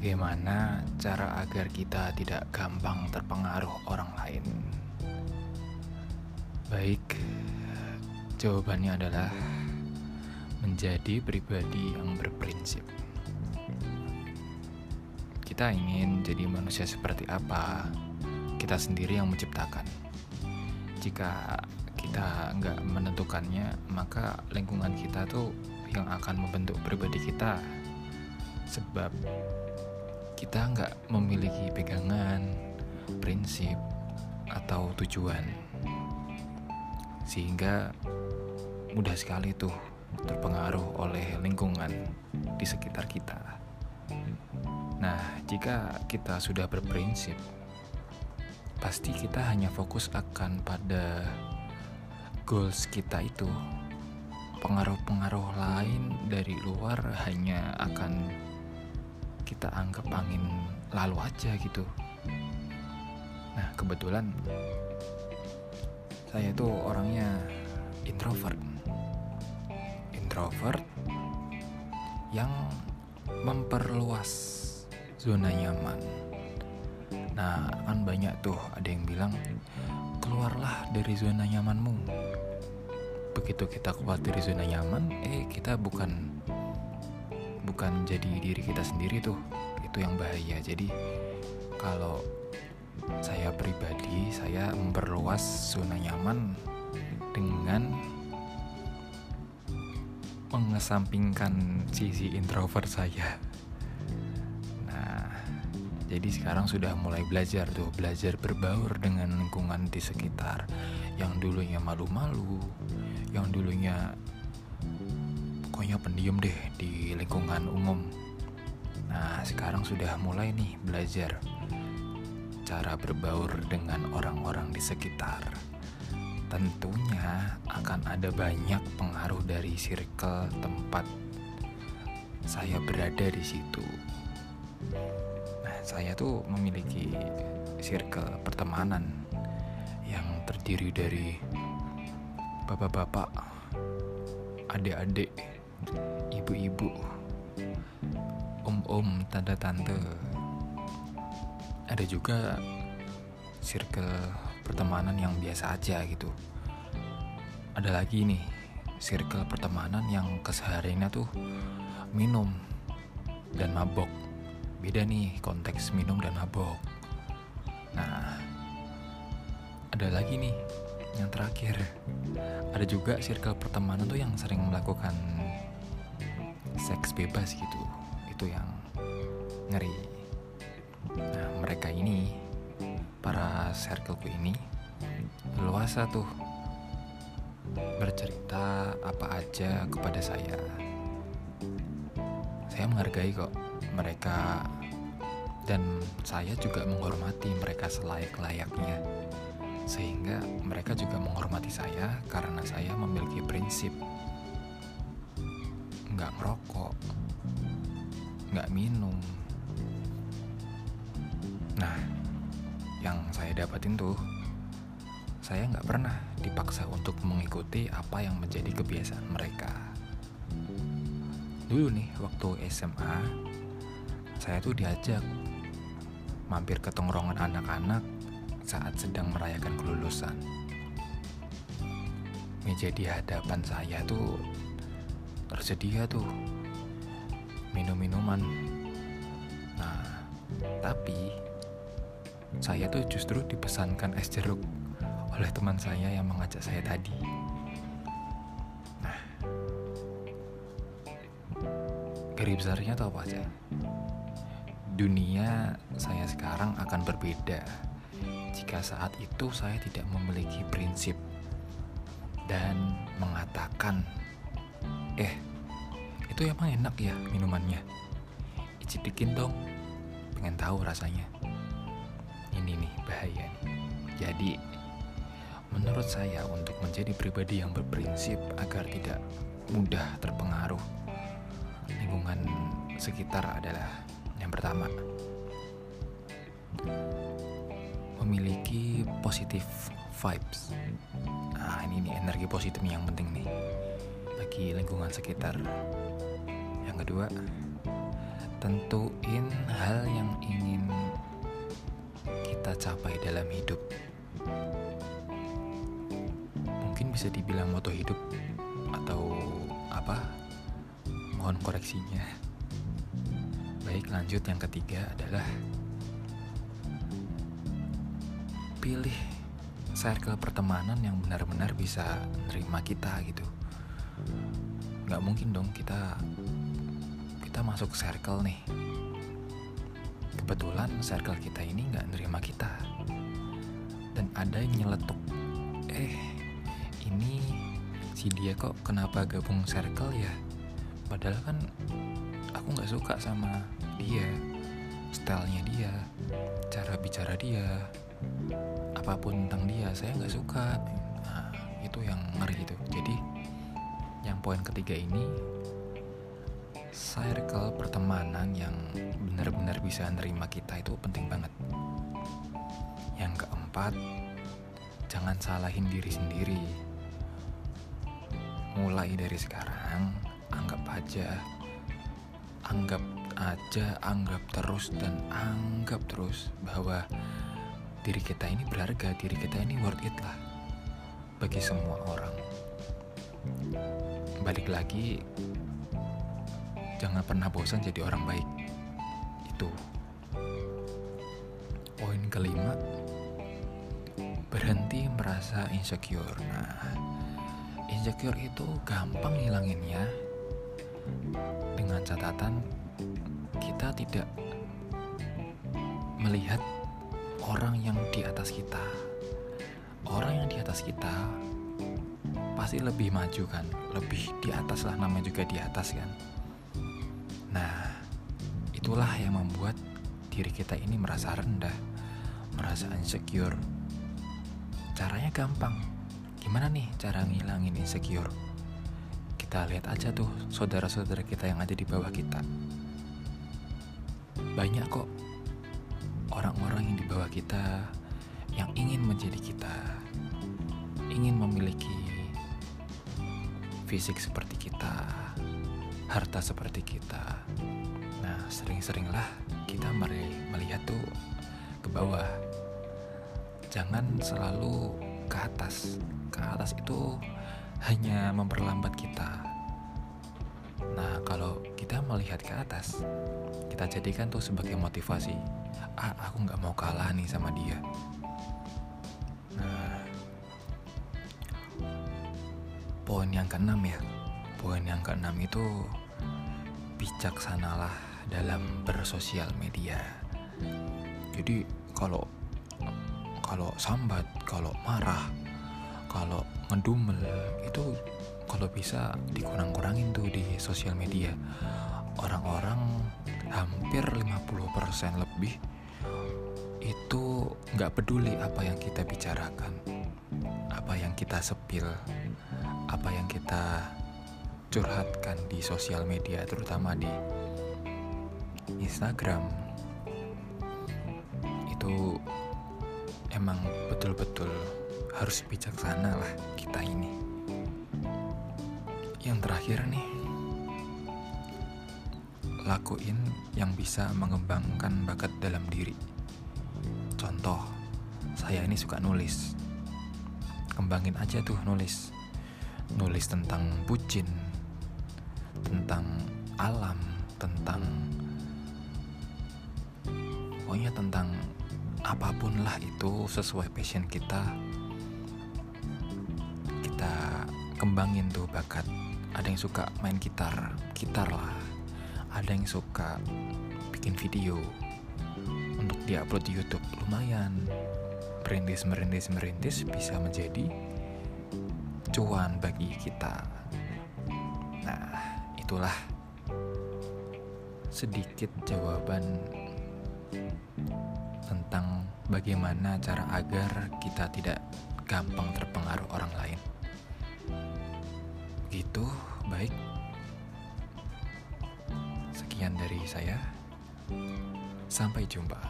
Bagaimana cara agar kita tidak gampang terpengaruh orang lain? Baik, jawabannya adalah menjadi pribadi yang berprinsip. Kita ingin jadi manusia seperti apa, kita sendiri yang menciptakan. Jika kita nggak menentukannya, maka lingkungan kita tuh yang akan membentuk pribadi kita. Sebab kita nggak memiliki pegangan, prinsip, atau tujuan, sehingga mudah sekali tuh terpengaruh oleh lingkungan di sekitar kita. Nah, jika kita sudah berprinsip, pasti kita hanya fokus akan pada goals kita itu. Pengaruh-pengaruh lain dari luar hanya akan kita anggap angin lalu aja gitu. Nah kebetulan saya tuh orangnya introvert. Introvert yang memperluas zona nyaman. Nah kan banyak tuh ada yang bilang keluarlah dari zona nyamanmu. Begitu kita keluar dari zona nyaman eh kita bukan bukan jadi diri kita sendiri tuh. Itu yang bahaya. Jadi kalau saya pribadi saya memperluas zona nyaman dengan mengesampingkan sisi introvert saya. Nah jadi sekarang sudah mulai belajar tuh. Belajar berbaur dengan lingkungan di sekitar. Yang dulunya malu-malu yang dulunya pokoknya pendiam deh di lingkungan umum. Nah, sekarang sudah mulai nih belajar cara berbaur dengan orang-orang di sekitar. Tentunya akan ada banyak pengaruh dari circle tempat saya berada di situ. Nah, saya tuh memiliki circle pertemanan yang terdiri dari bapak-bapak, adik-adik, ibu-ibu, om-om, tante-tante. Ada juga circle pertemanan yang biasa aja gitu. Ada lagi nih, circle pertemanan yang kesehariannya tuh minum dan mabok. Beda nih konteks minum dan mabok. Nah, ada lagi nih yang terakhir ada juga circle pertemanan tuh yang sering melakukan seks bebas gitu. Itu yang ngeri. Nah mereka ini para circleku ini luasa tuh bercerita apa aja kepada saya. Saya menghargai kok mereka dan saya juga menghormati mereka selayak-layaknya. Sehingga mereka juga menghormati saya karena saya memiliki prinsip. Nggak merokok, nggak minum. Nah, yang saya dapatin tuh, saya nggak pernah dipaksa untuk mengikuti apa yang menjadi kebiasaan mereka. Dulu nih, waktu SMA, saya tuh diajak mampir ke tongkrongan anak-anak saat sedang merayakan kelulusan. Meja di hadapan saya tuh tersedia tuh minum-minuman. Nah, tapi saya tuh justru dipesankan es jeruk oleh teman saya yang mengajak saya tadi. Nah, gari besarnya tuh apa aja? Dunia saya sekarang akan berbeda jika saat itu saya tidak memiliki prinsip dan mengatakan Eh, itu emang enak ya minumannya? Icipin dong, pengen tahu rasanya. Ini nih bahaya nih. Jadi, menurut saya untuk menjadi pribadi yang berprinsip agar tidak mudah terpengaruh lingkungan sekitar adalah yang pertama memiliki positif vibes. Nah, ini nih energi positif yang penting nih bagi lingkungan sekitar. Yang kedua, tentuin hal yang ingin kita capai dalam hidup. Mungkin bisa dibilang moto hidup atau apa? Mohon koreksinya. Baik, lanjut yang ketiga adalah pilih circle pertemanan yang benar-benar bisa nerima kita gitu. Gak mungkin dong kita kita masuk circle nih. Kebetulan circle kita ini nggak nerima kita. Dan ada yang nyeletuk eh ini si dia kok kenapa gabung circle ya? Padahal kan aku nggak suka sama dia stylenya dia cara bicara dia apa pun tentang dia saya nggak suka. Nah itu yang ngeri itu. Jadi yang poin ketiga ini circle pertemanan yang benar-benar bisa nerima kita itu penting banget. Yang keempat, jangan salahin diri sendiri. Mulai dari sekarang, anggap aja, anggap aja, anggap terus dan anggap terus bahwa diri kita ini berharga, diri kita ini worth it lah bagi semua orang. Balik lagi jangan pernah bosan jadi orang baik. Itu. Poin kelima, berhenti merasa insecure. Nah, insecure itu gampang hilanginnya dengan catatan kita tidak melihat orang yang di atas kita. Orang yang di atas kita pasti lebih maju kan, lebih di atas lah namanya juga di atas kan. Nah, itulah yang membuat diri kita ini merasa rendah, merasa insecure. Caranya gampang. Gimana nih cara ngilangin insecure? Kita lihat aja tuh saudara-saudara kita yang ada di bawah kita. Banyak kok orang-orang yang di bawah kita yang ingin menjadi kita, ingin memiliki fisik seperti kita, harta seperti kita. Nah, sering-seringlah kita melihat tuh ke bawah. Jangan selalu ke atas. Ke atas itu hanya memperlambat kita. Nah, kalau kita melihat ke atas, kita jadikan tuh sebagai motivasi. Ah, aku nggak mau kalah nih sama dia. Nah, poin yang keenam ya. Poin yang keenam itu bijaksanalah dalam bersosial media. Jadi kalau kalau sambat, kalau marah, kalau ngedumel itu kalau bisa dikurang-kurangin tuh di sosial media. Orang-orang hampir 50% lebih itu nggak peduli apa yang kita bicarakan, apa yang kita sepil, apa yang kita curhatkan di sosial media terutama di Instagram. Itu emang betul-betul harus bijaksana lah kita ini. Yang terakhir nih lakuin yang bisa mengembangkan bakat dalam diri. Contoh saya ini suka nulis. Kembangin aja tuh nulis. Nulis tentang bucin tentang alam, tentang pokoknya tentang apa pun lah itu sesuai passion kita. Kita kembangin tuh bakat. Ada yang suka main gitar, gitar lah. Ada yang suka bikin video untuk diupload di YouTube lumayan. Merintis, merintis, merintis bisa menjadi cuan bagi kita itulah sedikit jawaban tentang bagaimana cara agar kita tidak gampang terpengaruh orang lain. Gitu, baik. Sekian dari saya. Sampai jumpa.